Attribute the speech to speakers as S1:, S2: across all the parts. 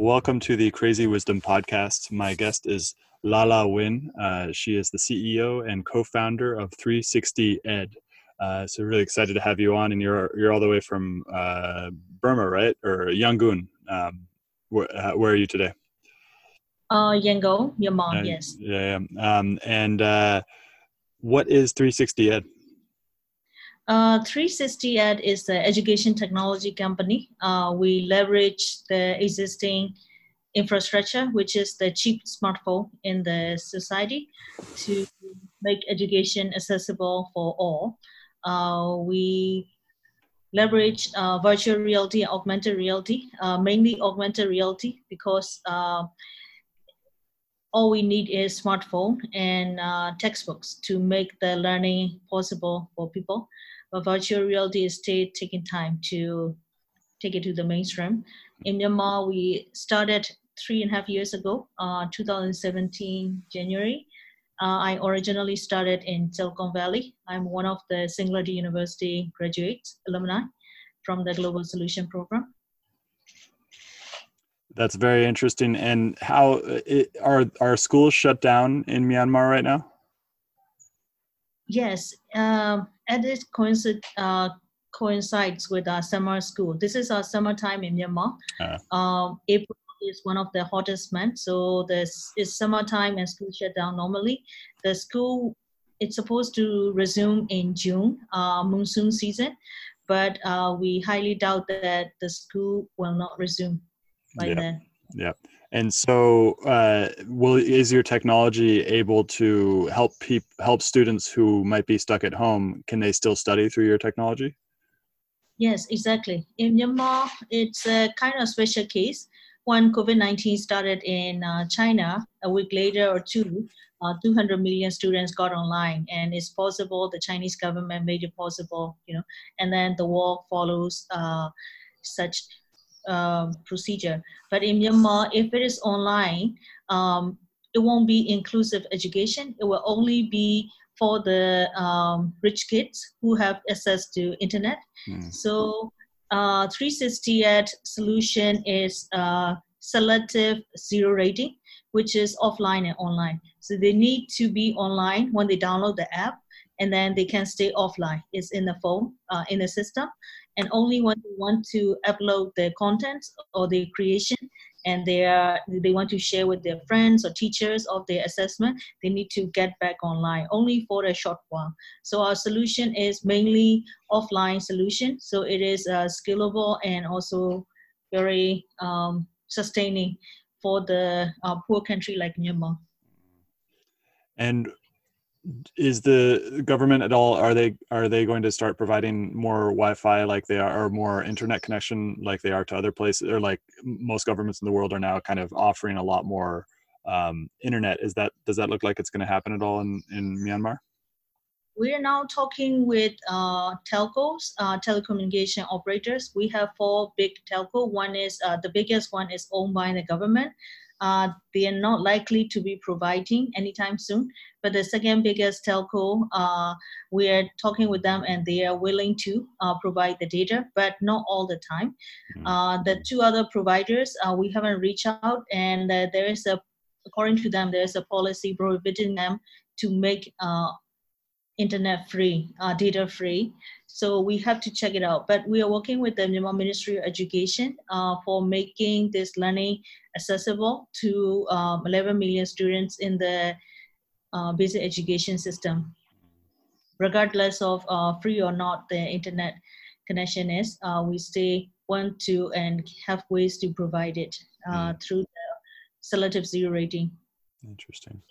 S1: Welcome to the Crazy Wisdom Podcast. My guest is Hla Hla Win. Uh, she is the CEO and co-founder of 360 Ed. Uh, so really excited to have you on, and you're you're all the way from uh, Burma, right, or Yangon? Um, where, uh, where, are you today?
S2: Uh, Yangon, Myanmar. yes.
S1: Yeah. yeah. Um, and uh, what is 360 Ed?
S2: Uh, 360 Ed is the education technology company. Uh, we leverage the existing infrastructure, which is the cheap smartphone in the society, to make education accessible for all. Uh, we leverage uh, virtual reality augmented reality, uh, mainly augmented reality, because uh, all we need is smartphone and textbooks to make the learning possible for people but virtual reality is still taking time to take it to the mainstream. In Myanmar, we started three and a half years ago, uh, 2017 January. Uh, I originally started in Silicon Valley. I'm one of the Singularity University graduates, alumni from the Global Solution Program.
S1: That's very interesting. And how it, are are schools shut down in Myanmar right now?
S2: Yes, um, and it coincid, uh, coincides with our summer school. This is our summertime in Myanmar. Uh. Um, April is one of the hottest months, so this is summertime and school shut down normally. The school it's supposed to resume in June, uh, monsoon season, but uh, we highly doubt that the school will not resume by
S3: yeah.
S2: then.
S3: Yeah. And so, uh, will is your technology able to help peop, help students who might be stuck at home? Can they still study through your technology?
S2: Yes, exactly. In Myanmar, it's a kind of special case. When COVID 19 started in uh, China, a week later or two, uh, 200 million students got online, and it's possible the Chinese government made it possible, you know, and then the world follows uh, such um, procedure. But in Myanmar, if it is online, um, it won't be inclusive education. It will only be for the um, rich kids who have access to internet. Mm. So uh, 360 Ed solution is uh, selective zero rating, which is offline and online. So they need to be online when they download the app, and then they can stay offline. It's in the phone, uh, in the system, and only when they want to upload the content or the creation, and they are they want to share with their friends or teachers of their assessment they need to get back online only for a short while. So our solution is mainly offline solution. So it is uh, scalable and also very um, sustaining for the uh, poor country like myanmar.
S3: And is the government at all are they are they going to start providing more wi-fi like they are or more internet connection like they are to other places or like most governments in the world are now kind of offering a lot more um, internet is that does that look like it's going to happen at all in in myanmar
S2: we are now talking with uh, telcos, uh, telecommunication operators. We have four big telco. One is uh, the biggest one is owned by the government uh, they are not likely to be providing anytime soon. But the second biggest telco, uh, we are talking with them and they are willing to uh, provide the data, but not all the time. Mm-hmm. the two other providers, uh, we haven't reached out, and uh, there is a, according to them, there is a policy prohibiting them to make uh, internet free, data free. So we have to check it out. But we are working with the Myanmar Ministry of Education uh, for making this learning accessible to um, 11 million students in the uh, basic education system, regardless of uh, free or not the internet connection is. Uh, we stay want to and have ways to provide it uh, mm. through the selective zero rating.
S3: Interesting.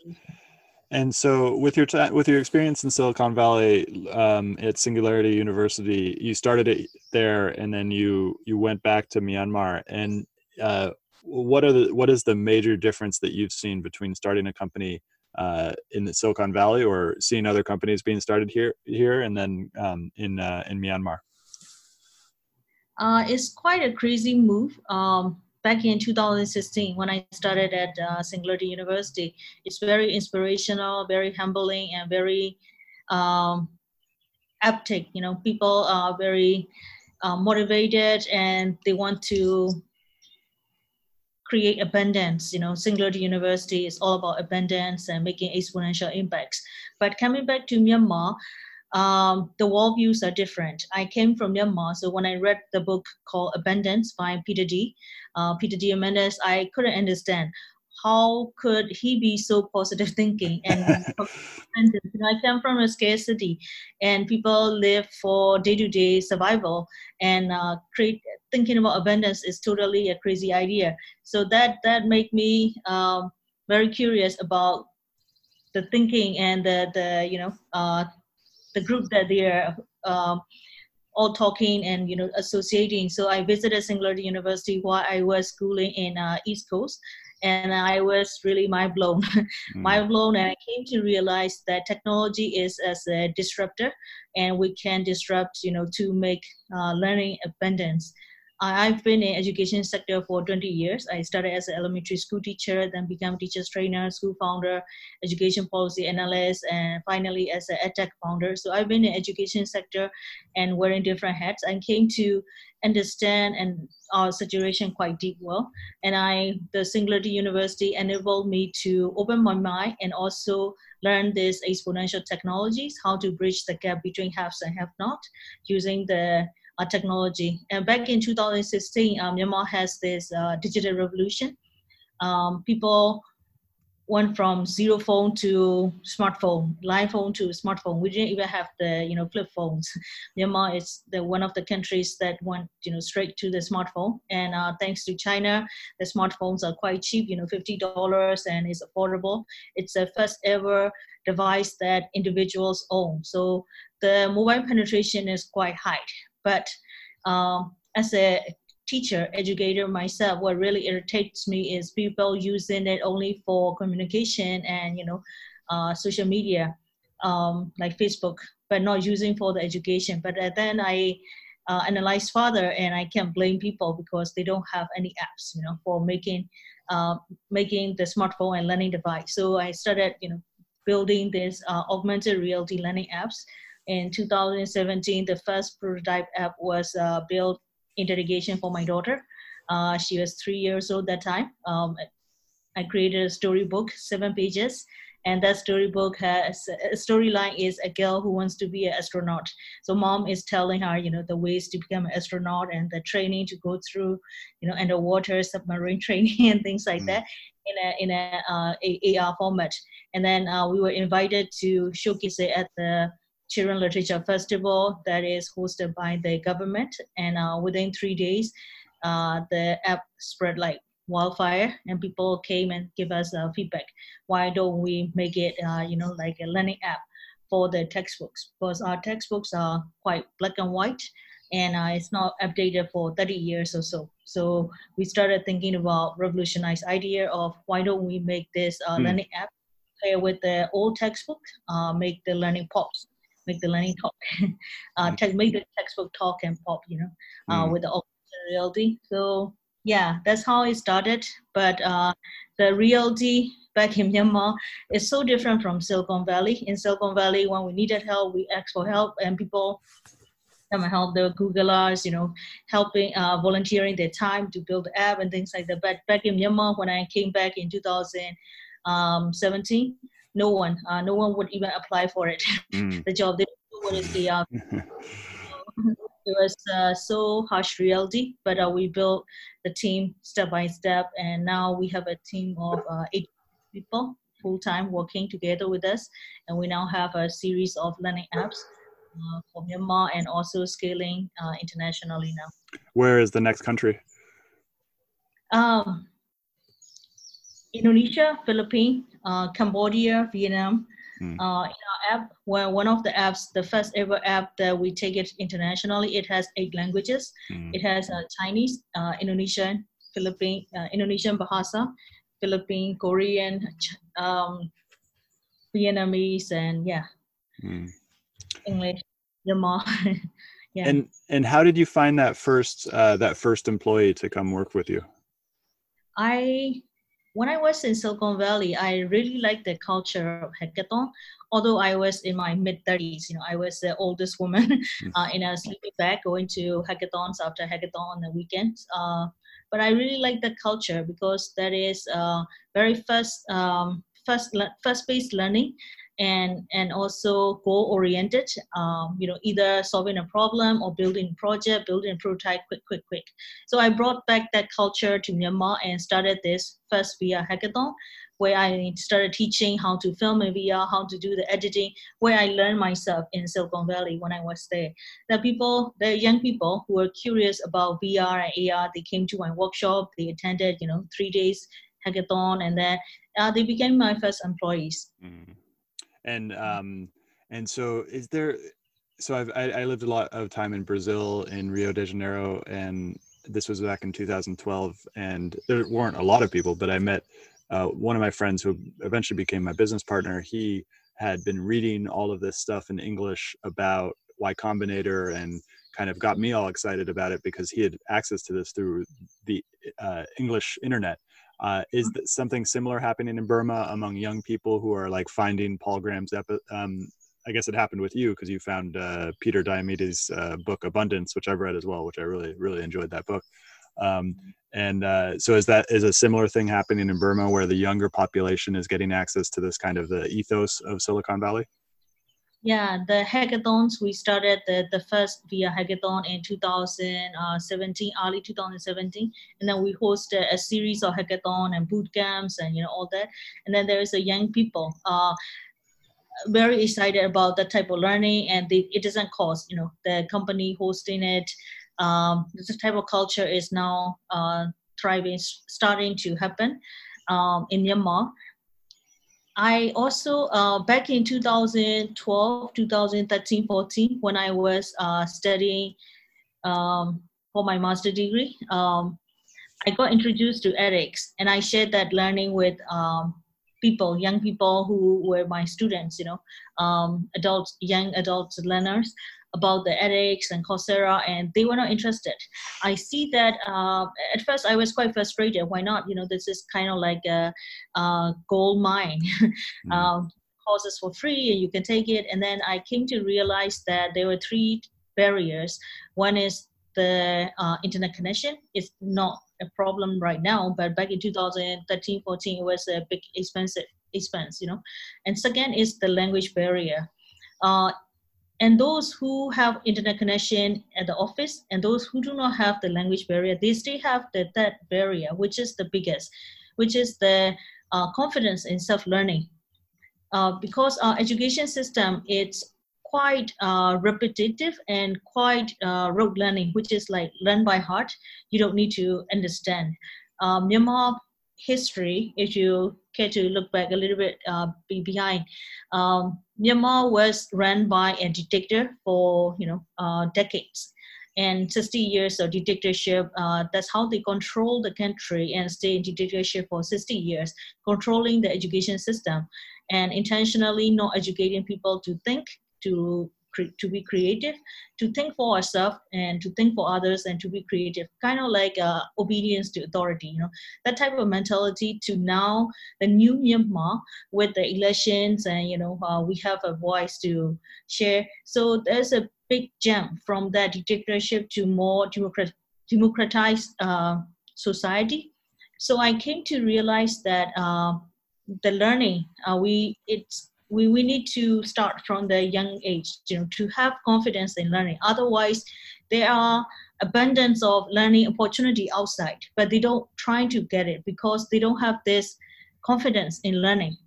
S3: And so, with your t- with your experience in Silicon Valley um, at Singularity University, you started it there, and then you you went back to Myanmar. And uh, what are the what is the major difference that you've seen between starting a company uh, in the Silicon Valley or seeing other companies being started here here and then um, in uh, in Myanmar?
S2: Uh, it's quite a crazy move. Um, back in 2016 when I started at uh, Singularity University. It's very inspirational, very humbling, and very um. You know, people are very uh, motivated and they want to create abundance. You know, Singularity University is all about abundance and making exponential impacts. But coming back to Myanmar, um, the worldviews are different. I came from Myanmar, so when I read the book called Abundance by Peter D. Uh, Peter Diamandis, I couldn't understand how could he be so positive thinking and i come from a scarcity and people live for day-to-day survival and uh, create thinking about abundance is totally a crazy idea so that that made me um, very curious about the thinking and the the you know uh, the group that they're um, all talking and you know associating. So I visited Singularity University while I was schooling in uh, East Coast, and I was really mind blown, mm. mind blown, and I came to realize that technology is as a disruptor, and we can disrupt, you know, to make uh, learning abundance. I've been in education sector for 20 years. I started as an elementary school teacher, then became teacher's trainer, school founder, education policy analyst, and finally as an edtech founder. So I've been in education sector and wearing different hats and came to understand and our situation quite deep well. And I, the Singularity University enabled me to open my mind and also learn these exponential technologies, how to bridge the gap between haves and have not using the uh, technology. And back in 2016, um, Myanmar has this uh, digital revolution. Um, people went from zero phone to smartphone, line phone to smartphone. We didn't even have the you know flip phones. Myanmar is the one of the countries that went you know straight to the smartphone, and uh, thanks to China, the smartphones are quite cheap. You know, fifty dollars and it's affordable. It's the first ever device that individuals own. So the mobile penetration is quite high. But um, as a teacher, educator myself, what really irritates me is people using it only for communication and you know, uh, social media, um, like Facebook, but not using for the education. But then I uh, analyze further, and I can't blame people because they don't have any apps, you know, for making uh, making the smartphone and learning device. So I started, you know, building this uh, augmented reality learning apps. In 2017, the first prototype app was uh, built interrogation for my daughter. Uh, she was three years old that time. Um, I created a storybook, seven pages, and that storybook has a storyline is a girl who wants to be an astronaut. So mom is telling her, you know, the ways to become an astronaut and the training to go through, you know, underwater submarine training and things like mm. that in a in a, uh, a AR format. And then uh, we were invited to showcase it at the Children Literature Festival that is hosted by the government. And uh, within three days, uh, the app spread like wildfire and people came and give us uh, feedback. Why don't we make it, uh, you know, like a learning app for the textbooks? Because our textbooks are quite black and white and uh, it's not updated for 30 years or so. So we started thinking about revolutionized idea of why don't we make this mm. learning app pair with the old textbook, uh, make the learning pops make the learning talk, uh, te- make the textbook talk and pop, you know, uh, mm. with the augmented reality. So yeah, that's how it started. But uh, the reality back in Myanmar is so different from Silicon Valley. In Silicon Valley, when we needed help, we asked for help, and people come and help the Googlers, you know, helping, uh, volunteering their time to build the app and things like that. But back in Myanmar, when I came back in 2017, um, no one, uh, no one would even apply for it. Mm. the job they what is the uh, it was uh, so harsh reality, but uh, we built the team step by step, and now we have a team of uh, eight people full time working together with us, and we now have a series of learning apps uh, for Myanmar and also scaling uh, internationally now.
S3: Where is the next country?
S2: Um, Indonesia, Philippines, uh, Cambodia, Vietnam. Mm. Uh, in our app, where one of the apps, the first ever app that we take it internationally, it has eight languages. Mm. It has uh, Chinese, uh, Indonesian, Philippine, uh, Indonesian Bahasa, Philippine, Korean, um, Vietnamese, and yeah, mm. English, Myanmar.
S3: yeah. And and how did you find that first uh, that first employee to come work with you?
S2: I when I was in Silicon Valley, I really liked the culture of hackathon. Although I was in my mid 30s, you know, I was the oldest woman hmm. uh, in a sleeping bag going to hackathons after hackathon on the weekends. Uh, but I really like the culture because that is uh, very first um, first first based learning and and also goal oriented um, you know either solving a problem or building a project building a prototype quick quick quick. So i brought back that culture to myanmar and started this first vr hackathon where i started teaching how to film in vr how to do the editing where i learned myself in silicon valley when i was there. The people the young people who were curious about vr and ar they came to my workshop they attended you know three days hackathon and then uh, they became my first employees. Mm
S3: and mm-hmm. um and so is there so I've I, I, lived a lot of time in Brazil in Rio de Janeiro and this was back in 2012 and there weren't a lot of people but I met uh, one of my friends who eventually became my business partner he had been reading all of this stuff in English about Y Combinator and kind of got me all excited about it because he had access to this through the uh, English internet uh, is mm-hmm. that something similar happening in Burma among young people who are like finding Paul Graham's epi- um, I guess it happened with you because you found uh, Peter Diamandis' uh, book Abundance, which I've read as well, which I really really enjoyed that book. Um, mm-hmm. and uh, so is that is a similar thing happening in Burma where the younger population is getting access to this kind of the ethos of Silicon Valley?
S2: Yeah, the hackathons, we started the, the first VR hackathon in 2017, early 2017. And then we hosted a series of hackathon and boot camps and, you know, all that. And then there is a young people, uh, very excited about that type of learning and it doesn't cost, you know, the company hosting it. Um, this type of culture is now uh, thriving, starting to happen um, in Myanmar. I also, uh, back in 2012, 2013, 14, when I was uh, studying um, for my master degree, um, I got introduced to edX and I shared that learning with um, people, young people who were my students, you know, um, adults, young adult learners about the edX and Coursera, and they were not interested. I see that uh, at first I was quite frustrated. Why not? You know, this is kind of like a, a gold mine. mm. um, courses for free, and you can take it. And then I came to realize that there were three barriers. One is the uh, internet connection is not a problem right now, but back in 2013, 14, it was a big expensive expense, you know. And second is the language barrier. Uh, and those who have internet connection at the office and those who do not have the language barrier, they still have the that barrier, which is the biggest, which is the uh, confidence in self-learning. Uh, because our education system, it's quite uh, repetitive and quite uh, rote learning, which is like learn by heart. You don't need to understand. Um, Myanmar history, if you to look back a little bit uh, behind, um, Myanmar was run by a dictator for you know uh, decades. And 60 years of dictatorship, uh, that's how they control the country and stay in dictatorship for 60 years, controlling the education system and intentionally not educating people to think to to be creative, to think for ourselves and to think for others and to be creative, kind of like uh, obedience to authority, you know, that type of mentality to now the new Myanmar with the elections and, you know, uh, we have a voice to share. So there's a big jump from that dictatorship to more democrat- democratized uh, society. So I came to realize that uh, the learning, uh, we, it's, we, we need to start from the young age you know, to have confidence in learning. Otherwise, there are abundance of learning opportunity outside, but they don't try to get it because they don't have this confidence in learning.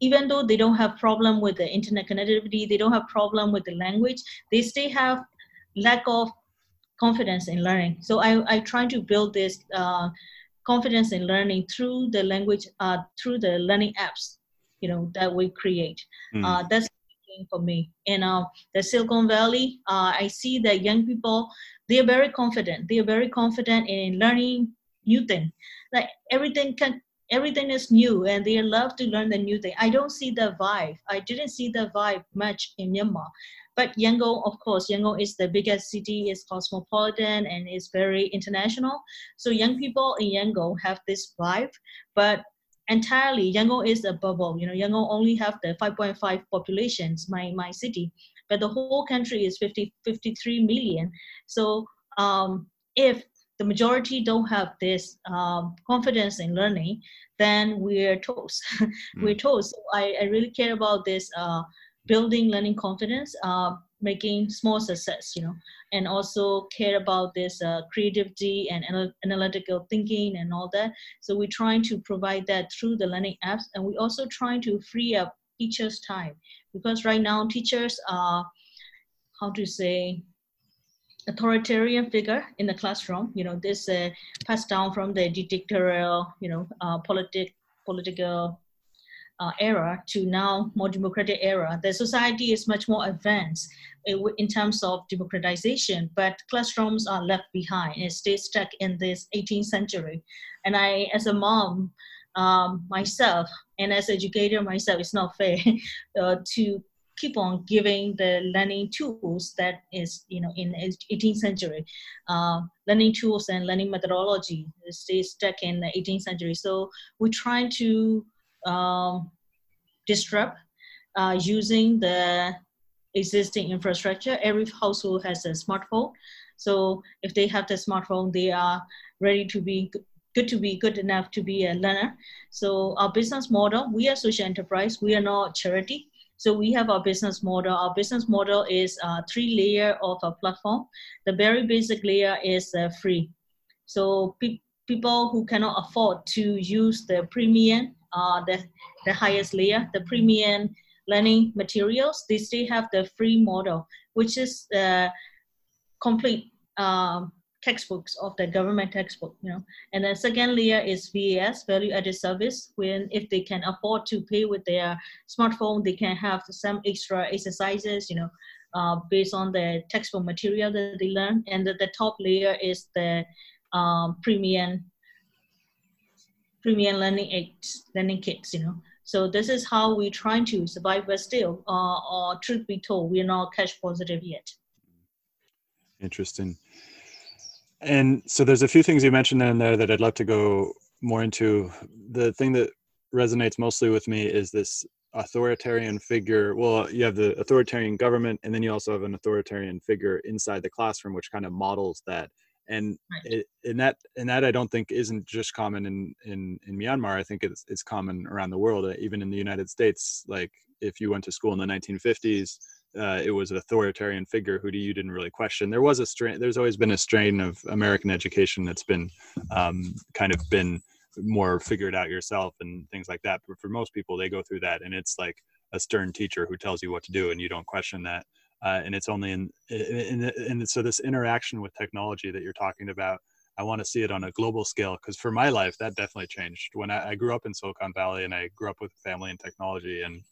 S2: Even though they don't have problem with the internet connectivity, they don't have problem with the language, they still have lack of confidence in learning. So I, I try to build this uh, confidence in learning through the language, uh, through the learning apps you know that we create. Mm. Uh, that's for me. And uh, the Silicon Valley, uh, I see that young people they are very confident. They are very confident in learning new things. Like everything can everything is new and they love to learn the new thing. I don't see the vibe. I didn't see the vibe much in Myanmar. But Yangon, of course, Yangon is the biggest city, is cosmopolitan and is very international. So young people in Yangon have this vibe, but entirely Yangon is a bubble. You know, Yangon only have the 5.5 populations, my, my city, but the whole country is 50, 53 million. So um, if the majority don't have this um, confidence in learning, then we're toast. we're toast. So I, I really care about this uh, building learning confidence. Uh, making small success, you know, and also care about this uh, creativity and anal- analytical thinking and all that. So we're trying to provide that through the learning apps, and we're also trying to free up teachers' time because right now teachers are, how to say, authoritarian figure in the classroom. You know, this uh, passed down from the dictatorial, you know, uh, politic political uh, era to now more democratic era, the society is much more advanced in terms of democratization, but classrooms are left behind and stay stuck in this 18th century. And I, as a mom, um, myself, and as educator myself, it's not fair uh, to keep on giving the learning tools that is, you know, in 18th century. Uh, learning tools and learning methodology stay stuck in the 18th century. So we're trying to um, disrupt uh, using the existing infrastructure. Every household has a smartphone. So if they have the smartphone, they are ready to be good to be good enough to be a learner. So our business model, we are social enterprise, we are not charity. So we have our business model. Our business model is uh, three layer of a platform. The very basic layer is uh, free. So pe- people who cannot afford to use the premium, uh, the, the highest layer, the premium learning materials, they still have the free model, which is the complete um, textbooks of the government textbook, you know. And the second layer is VAS, value added service, when if they can afford to pay with their smartphone, they can have some extra exercises, you know, uh, based on the textbook material that they learn. And the, the top layer is the um, premium premium learning aids, learning kits, you know. So this is how we're trying to survive, but still, uh, or truth be told, we're not cash positive yet.
S1: Interesting. And so there's a few things you mentioned in there that I'd love to go more into. The thing that resonates mostly with me is this authoritarian figure. Well, you have the authoritarian government, and then you also have an authoritarian figure inside the classroom, which kind of models that. And right. it, in that, and that I don't think isn't just common in in in Myanmar. I think it's it's common around the world, even in the United States. Like if you went to school in the 1950s, uh, it was an authoritarian figure who you didn't really question. There was a strain. There's always been a strain of American education that's been um, kind of been more figured out yourself and things like that. But for most people, they go through that, and it's like a stern teacher who tells you what to do, and you don't question that. Uh, and it's only in, in, in, in so this interaction with technology that you're talking about. I want to see it on a global scale because for my life, that definitely changed. When I, I, grew up in Silicon Valley and I grew up with family in technology, and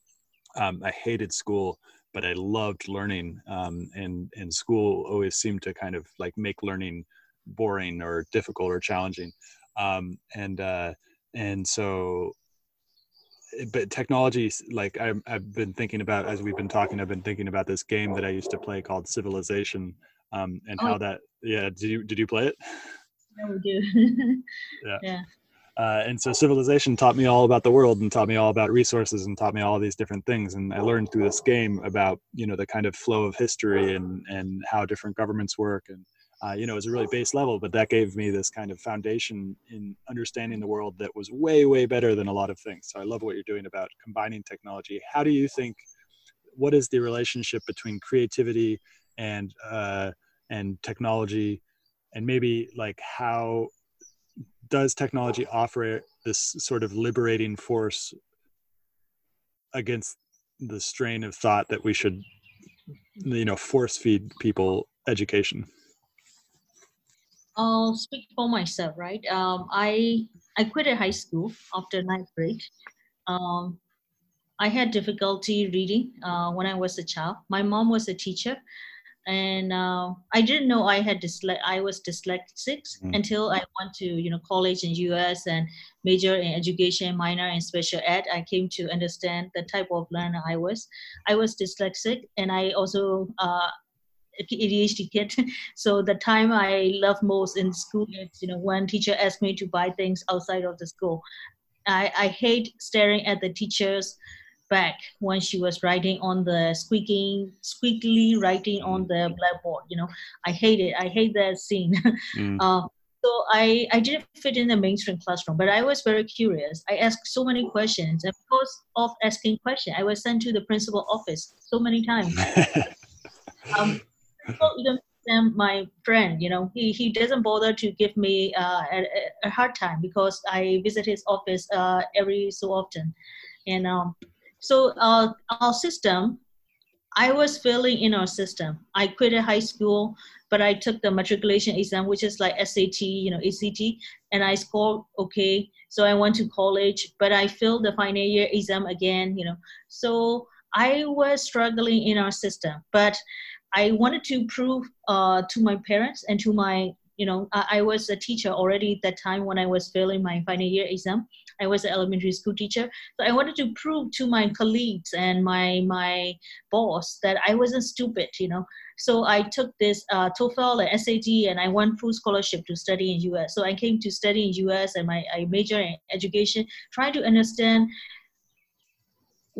S1: um, I hated school but I loved learning. Um, and and school always seemed to kind of like make learning boring or difficult or challenging. Um, and uh, and so, but technology, like I've, I've been thinking about as we've been talking, I've been thinking about this game that I used to play called Civilization, um, and oh. how that. Yeah, did you did you play it?
S2: Yeah, we do.
S1: yeah. yeah. Uh, and so civilization taught me all about the world and taught me all about resources and taught me all these different things and i learned through this game about you know the kind of flow of history and and how different governments work and uh, you know was a really base level but that gave me this kind of foundation in understanding the world that was way way better than a lot of things. So i love what you're doing about combining technology. How do you think what is the relationship between creativity and uh, and technology? And maybe like how does technology offer this sort of liberating force against the strain of thought that we should you know force feed people education
S2: i'll speak for myself right um, i i quit high school after ninth grade um, i had difficulty reading uh, when i was a child my mom was a teacher and uh, I didn't know I had dysle- I was dyslexic mm. until I went to you know college in U.S. and major in education, minor in special ed. I came to understand the type of learner I was. I was dyslexic, and I also uh, ADHD kid. so the time I love most in school is you know when teacher asked me to buy things outside of the school. I, I hate staring at the teachers back when she was writing on the squeaking, squeakily writing on the mm. blackboard. You know, I hate it. I hate that scene. Mm. Uh, so I, I didn't fit in the mainstream classroom, but I was very curious. I asked so many questions, and because of asking questions, I was sent to the principal office so many times. um, even my friend, you know, he, he doesn't bother to give me uh, a, a, hard time because I visit his office uh, every so often. And um, so uh, our system, I was failing in our system. I quit high school, but I took the matriculation exam, which is like SAT, you know, ACT, and I scored okay. So I went to college, but I failed the final year exam again, you know. So I was struggling in our system, but I wanted to prove uh, to my parents and to my you know, I, I, was a teacher already at that time when I was failing my final year exam. I was an elementary school teacher. So I wanted to prove to my colleagues and my my boss that I wasn't stupid, you know. So I took this uh, TOEFL and SAT and I won full scholarship to study in US. So I came to study in US and my I major in education, trying to understand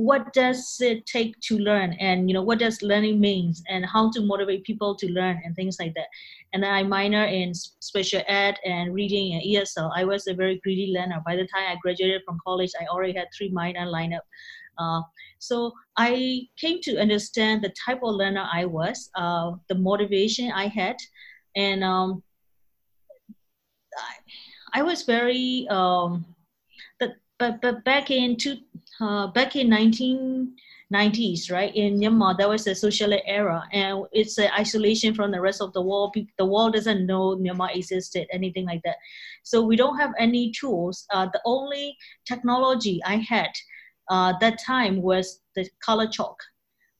S2: what does it take to learn? And you know what does learning means? And how to motivate people to learn and things like that. And then i minor in special ed and reading and esl i was a very greedy learner. By the time i graduated from college i already had three minor lined up. Uh, so i came to understand the type of learner i was uh, the motivation i had. And um, I, I was very um, but but but back in two uh, back in 1990s, right, in Myanmar, there was a socialist era, and it's an isolation from the rest of the world. The world doesn't know Myanmar existed, anything like that. So we don't have any tools. Uh, the only technology I had uh, that time was the color chalk.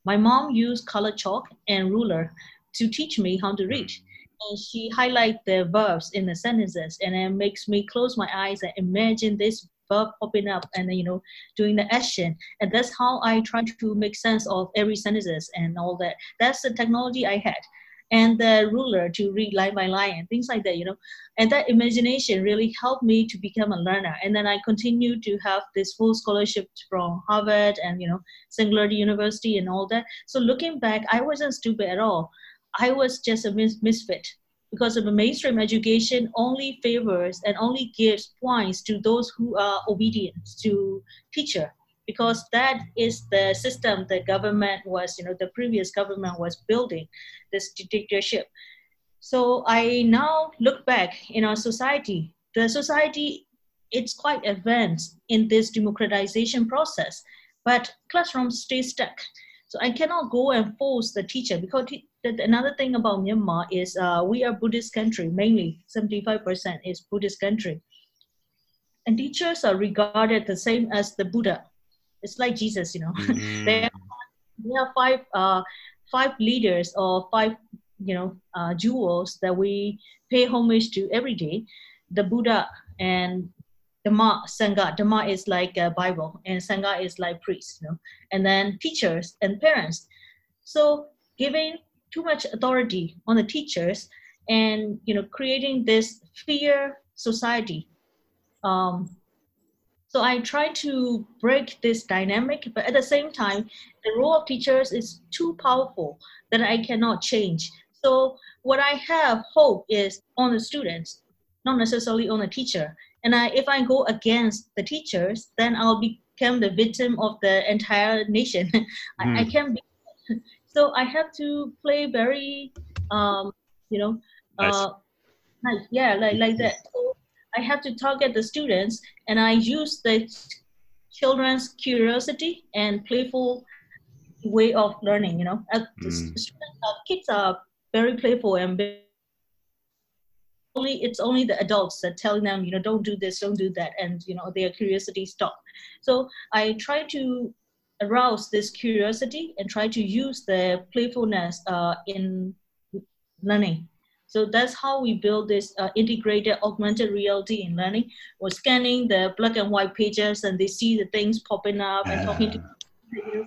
S2: My mom used color chalk and ruler to teach me how to read. And she highlight the verbs in the sentences, and it makes me close my eyes and imagine this verb popping up and you know doing the action. And that's how i try to make sense of every sentences and all that. That's the technology i had. And the ruler to read line by line and things like that you know. And that imagination really helped me to become a learner. And then i continued to have this full scholarship from harvard and you know singularity university and all that. So looking back i wasn't stupid at all. I was just a mis- misfit because of the mainstream education only favors and only gives points to those who are obedient to teacher. Because that is the system the government was you know the previous government was building this dictatorship. So i now look back in our society. The society it's quite advanced in this democratization process but classrooms stay stuck. So I cannot go and force the teacher because another thing about Myanmar is uh, we are Buddhist country, mainly 75% is Buddhist country. And teachers are regarded the same as the Buddha. It's like Jesus, you know. Mm. there, there are five, uh, five leaders or five, you know, uh, jewels that we pay homage to every day. The Buddha and Dhamma, Sangha. Dhamma is like a Bible, and Sangha is like priest, you know. And then teachers and parents. So giving too much authority on the teachers, and you know, creating this fear society. Um, so I try to break this dynamic, but at the same time, the role of teachers is too powerful that I cannot change. So what I have hope is on the students, not necessarily on the teacher. And I, if I go against the teachers, then I'll become the victim of the entire nation. Mm. I, I hmm. can't be. So I have to play very, um, you know, uh, nice. yeah, like like that. So I have to target the students, and I use the children's curiosity and playful way of learning. You know, mm. kids are very playful and very only it's only the adults that telling them you know don't do this don't do that and you know their curiosity stop so i try to arouse this curiosity and try to use the playfulness uh, in learning. So that's how we build this uh, integrated augmented reality in learning. We're scanning the black and white pages and they see the things popping up and talking to you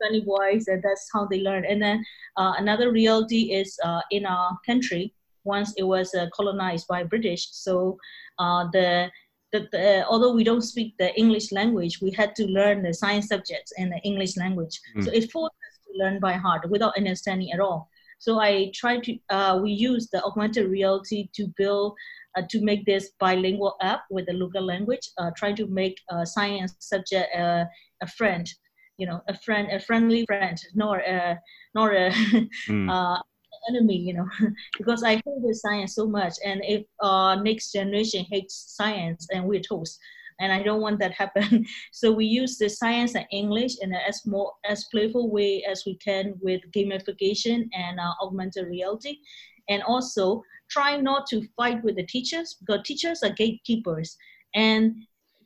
S2: funny voice and that's how they learn. And then uh, another reality is uh, in our country once it was uh, colonized by British. So uh, the, the, although we don't speak the English language, we had to learn the science subjects in the English language. Mm. So it forced us to learn by heart without understanding at all. So I tried to, uh, we use the augmented reality to build, uh, to make this bilingual app with the local language, uh, try to make a science subject uh, a friend, you know, a friend, a friendly friend, nor a, nor a, mm enemy, you know, because I hate science so much. And if uh, next generation hates science and we're toast, and I don't want that happen. so we use the science and English in as more as playful way as we can with gamification and uh, augmented reality, and also try not to fight with the teachers because teachers are gatekeepers and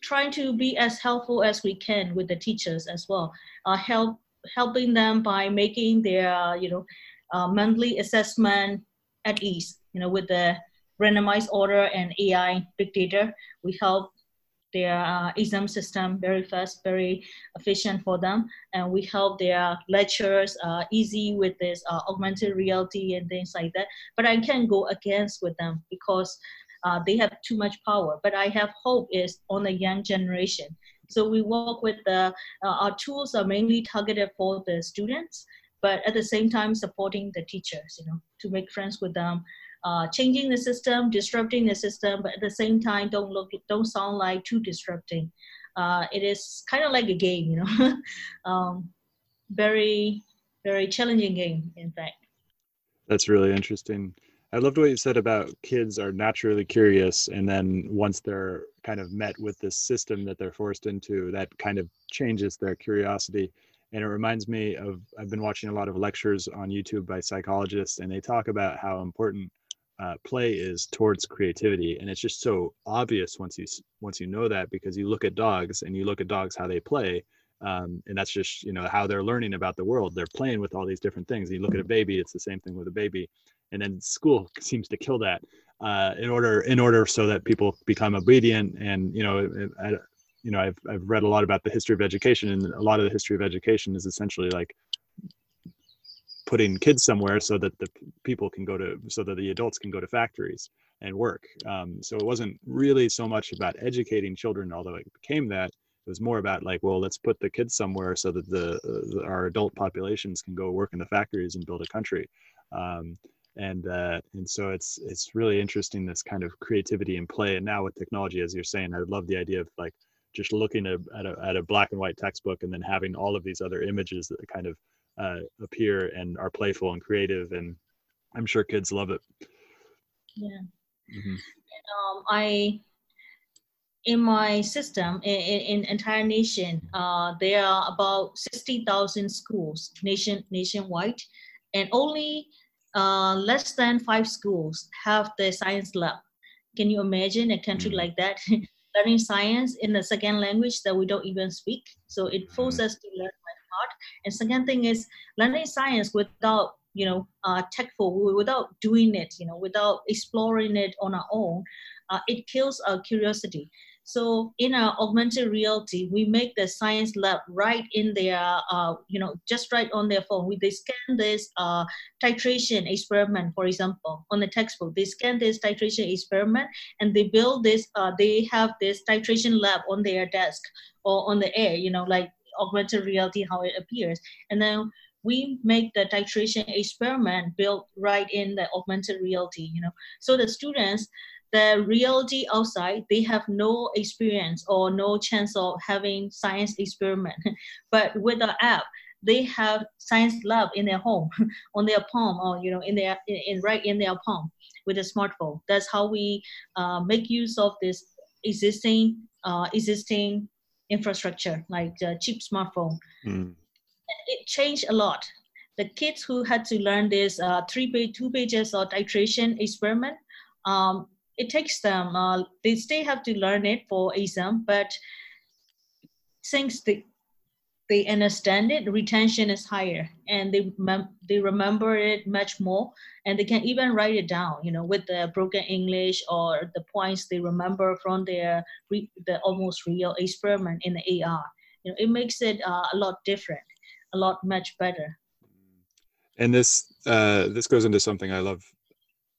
S2: trying to be as helpful as we can with the teachers as well. Uh, help helping them by making their you know uh, monthly assessment at ease. You know, with the randomized order and AI big data, we help their uh, exam system very fast, very efficient for them, and we help their lectures uh, easy with this uh, augmented reality and things like that. But I can't go against with them because uh, they have too much power. But I have hope is on the young generation. So we work with the, uh, our tools are mainly targeted for the students, but at the same time supporting the teachers, you know, to make friends with them, uh, changing the system, disrupting the system, but at the same time don't look, don't sound like too disrupting. Uh, it is kind of like a game, you know, um, very, very challenging game, in fact.
S3: That's really interesting. I loved what you said about kids are naturally curious, and then once they're kind of met with this system that they're forced into, that kind of changes their curiosity. And it reminds me of I've been watching a lot of lectures on YouTube by psychologists, and they talk about how important uh, play is towards creativity, and it's just so obvious once you once you know that because you look at dogs and you look at dogs how they play, um, and that's just you know how they're learning about the world. They're playing with all these different things. You look at a baby; it's the same thing with a baby and then school seems to kill that uh, in order in order so that people become obedient and you know I, you know I've, I've read a lot about the history of education and a lot of the history of education is essentially like putting kids somewhere so that the people can go to so that the adults can go to factories and work. Um, so it wasn't really so much about educating children although it became that it was more about like well let's put the kids somewhere so that the, the our adult populations can go work in the factories and build a country. Um, and uh, and so it's it's really interesting this kind of creativity and play. And now with technology as you're saying i love the idea of like just looking at, at, a, at a black and white textbook and then having all of these other images that kind of uh, appear and are playful and creative and i'm sure kids love it
S2: yeah mm-hmm. and, um, i in my system in, in entire nation uh, there are about 60000 schools nation nationwide and only uh, less than five schools have the science lab. Can you imagine a country mm like that learning science in a second language that we don't even speak? So it forces mm us to learn by heart. And second thing is learning science without you know uh, techful without doing it you know without exploring it on our own uh, it kills our curiosity so in our augmented reality, we make the science lab right in their, uh, you know, just right on their phone. We, they scan this uh, titration experiment, for example, on the textbook. They scan this titration experiment and they build this, uh, they have this titration lab on their desk or on the air, you know, like augmented reality, how it appears. And then we make the titration experiment built right in the augmented reality, you know. So the students, the reality outside, they have no experience or no chance of having science experiment. but with the app, they have science lab in their home, on their palm, or you know, in their in, in right in their palm with a smartphone. That's how we uh, make use of this existing uh, existing infrastructure, like cheap smartphone. Mm. It changed a lot. The kids who had to learn this uh, three page, two pages of titration experiment, um, it takes them uh, they still have to learn it for exam but since they they understand it retention is higher and they mem- they remember it much more and they can even write it down you know with the broken english or the points they remember from their re- the almost real experiment in the ar you know it makes it uh, a lot different a lot much better.
S3: And this uh, this goes into something i love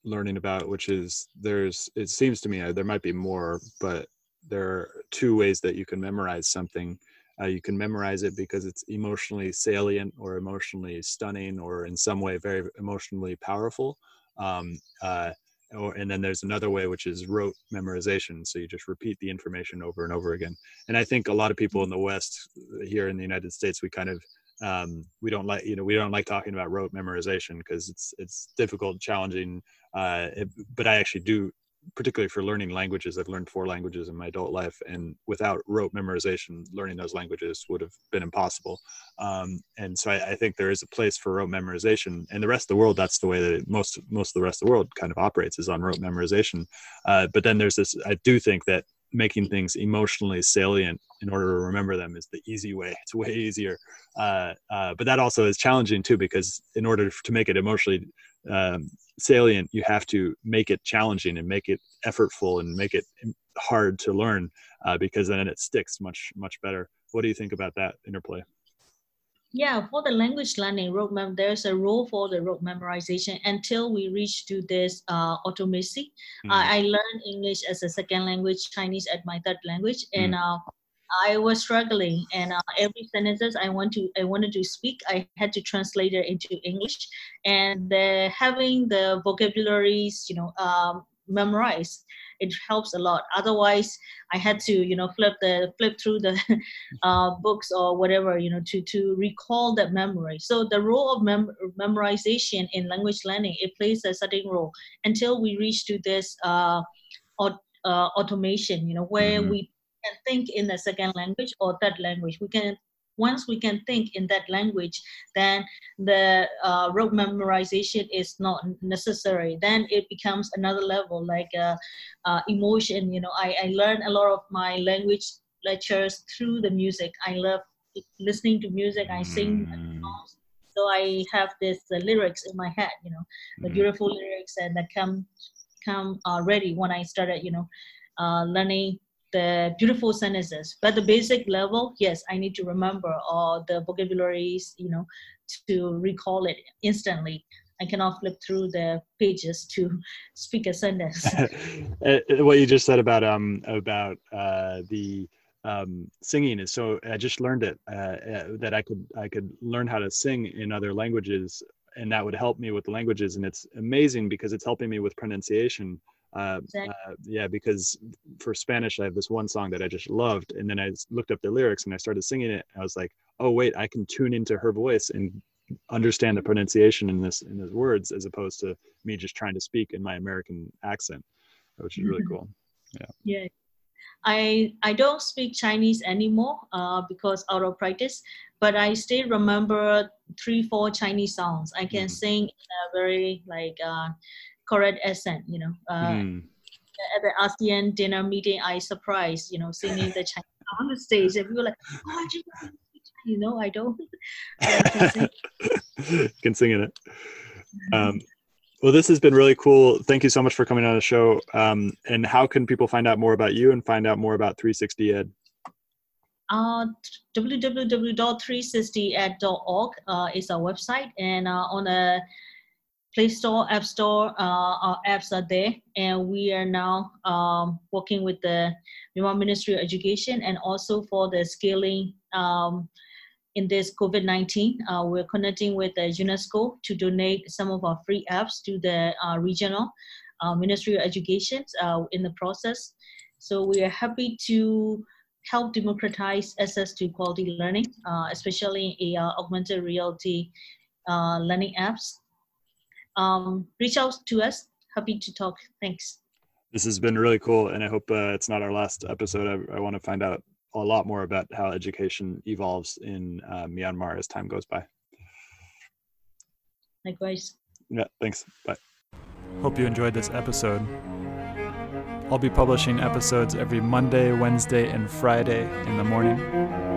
S3: learning about, which is there's, it seems to me uh, there might be more, but there are two ways that you can memorize something. Uh, you can memorize it because it's emotionally salient or emotionally stunning or in some way very emotionally powerful. Um, uh, or, and then there's another way which is rote memorization so you just repeat the information over and over again and i think a lot of people in the west here in the united states we kind of um, we don't like you know we don't like talking about rote memorization because it's it's difficult challenging uh, it, but i actually do particularly for learning languages i've learned four languages in my adult life and without rote memorization learning those languages would have been impossible. Um, and so I, I, think there is a place for rote memorization and the rest of the world that's the way that most most of the rest of the world kind of operates is on rote memorization. Uh, but then there's this i do think that making things emotionally salient in order to remember them is the easy way. It's way easier. Uh, uh, but that also is challenging too, because in order to make it emotionally um, salient, you have to make it challenging and make it effortful and make it hard to learn uh, because then it sticks much, much better. What do you think about that interplay?
S2: Yeah, for the language learning there's a role for the rote memorization until we reach to this uh, automacy. Mm. I learned English as a second language, Chinese as my third language, and mm. uh, I was struggling, and uh, every sentences I want to I wanted to speak, I had to translate it into English, and the, having the vocabularies, you know, um, memorized, it helps a lot. Otherwise, I had to, you know, flip the flip through the uh, books or whatever, you know, to to recall that memory. So the role of mem- memorization in language learning it plays a certain role until we reach to this uh, uh, automation, you know, where mm-hmm. we can think in the second language or third language. We can once we can think in that language, then the uh, rote memorization is not necessary. Then it becomes another level, like uh, uh, emotion. You know, I, I learn a lot of my language lectures through the music. I love listening to music. I sing mm. So I have this uh, lyrics in my head, you know, the mm. beautiful lyrics, and that come come uh, ready when I started, you know, uh, learning the beautiful sentences. But the basic level yes i need to remember all the vocabularies you know to recall it instantly. I cannot flip through the pages to speak a sentence.
S1: Uh, what you just said about um about uh the um, singing is so i just learned it uh, uh, that i could i could learn how to sing in other languages and that would help me with the languages. And it's amazing because it's helping me with pronunciation uh, uh, yeah, because for Spanish, I have this one song that I just loved, and then I looked up the lyrics and I started singing it. I was like, oh wait, I can tune into her voice and understand the pronunciation in this in those words, as opposed to me just trying to speak in my American accent, which is really mm-hmm. cool.
S2: Yeah. Yeah. I I don't speak Chinese anymore uh, because out of practice, but I still remember three four Chinese songs. I can mm-hmm. sing in a very like uh, correct accent, you know. Uh, mm. At the ASEAN dinner meeting, I surprised, you know, singing the Chinese on the stage, and people were like, "Oh, I just you know, I don't." I
S1: can, sing. can sing in it. Um, well, this has been really cool. Thank you so much for coming on the show. Um, and how can people find out more about you and find out more about 360 Ed?
S2: Uh, www.360ed.org uh, is our website, and uh, on a Play Store, App Store, uh, our apps are there, and we are now um, working with the Myanmar Ministry of Education and also for the scaling um, in this COVID-19. Uh, we're connecting with the UNESCO to donate some of our free apps to the uh, regional uh, Ministry of Education uh, in the process. So we are happy to help democratize access to quality learning, uh, especially in AR, augmented reality learning apps um, reach out to us. Happy to talk. Thanks.
S1: This has been really cool, and I hope uh, it's not our last episode. I, I want to find out a lot more about how education evolves in uh, Myanmar as time goes by.
S2: Likewise.
S1: Yeah, thanks. Bye. Hope you enjoyed this episode. I'll be publishing episodes every Monday, Wednesday, and Friday in the morning.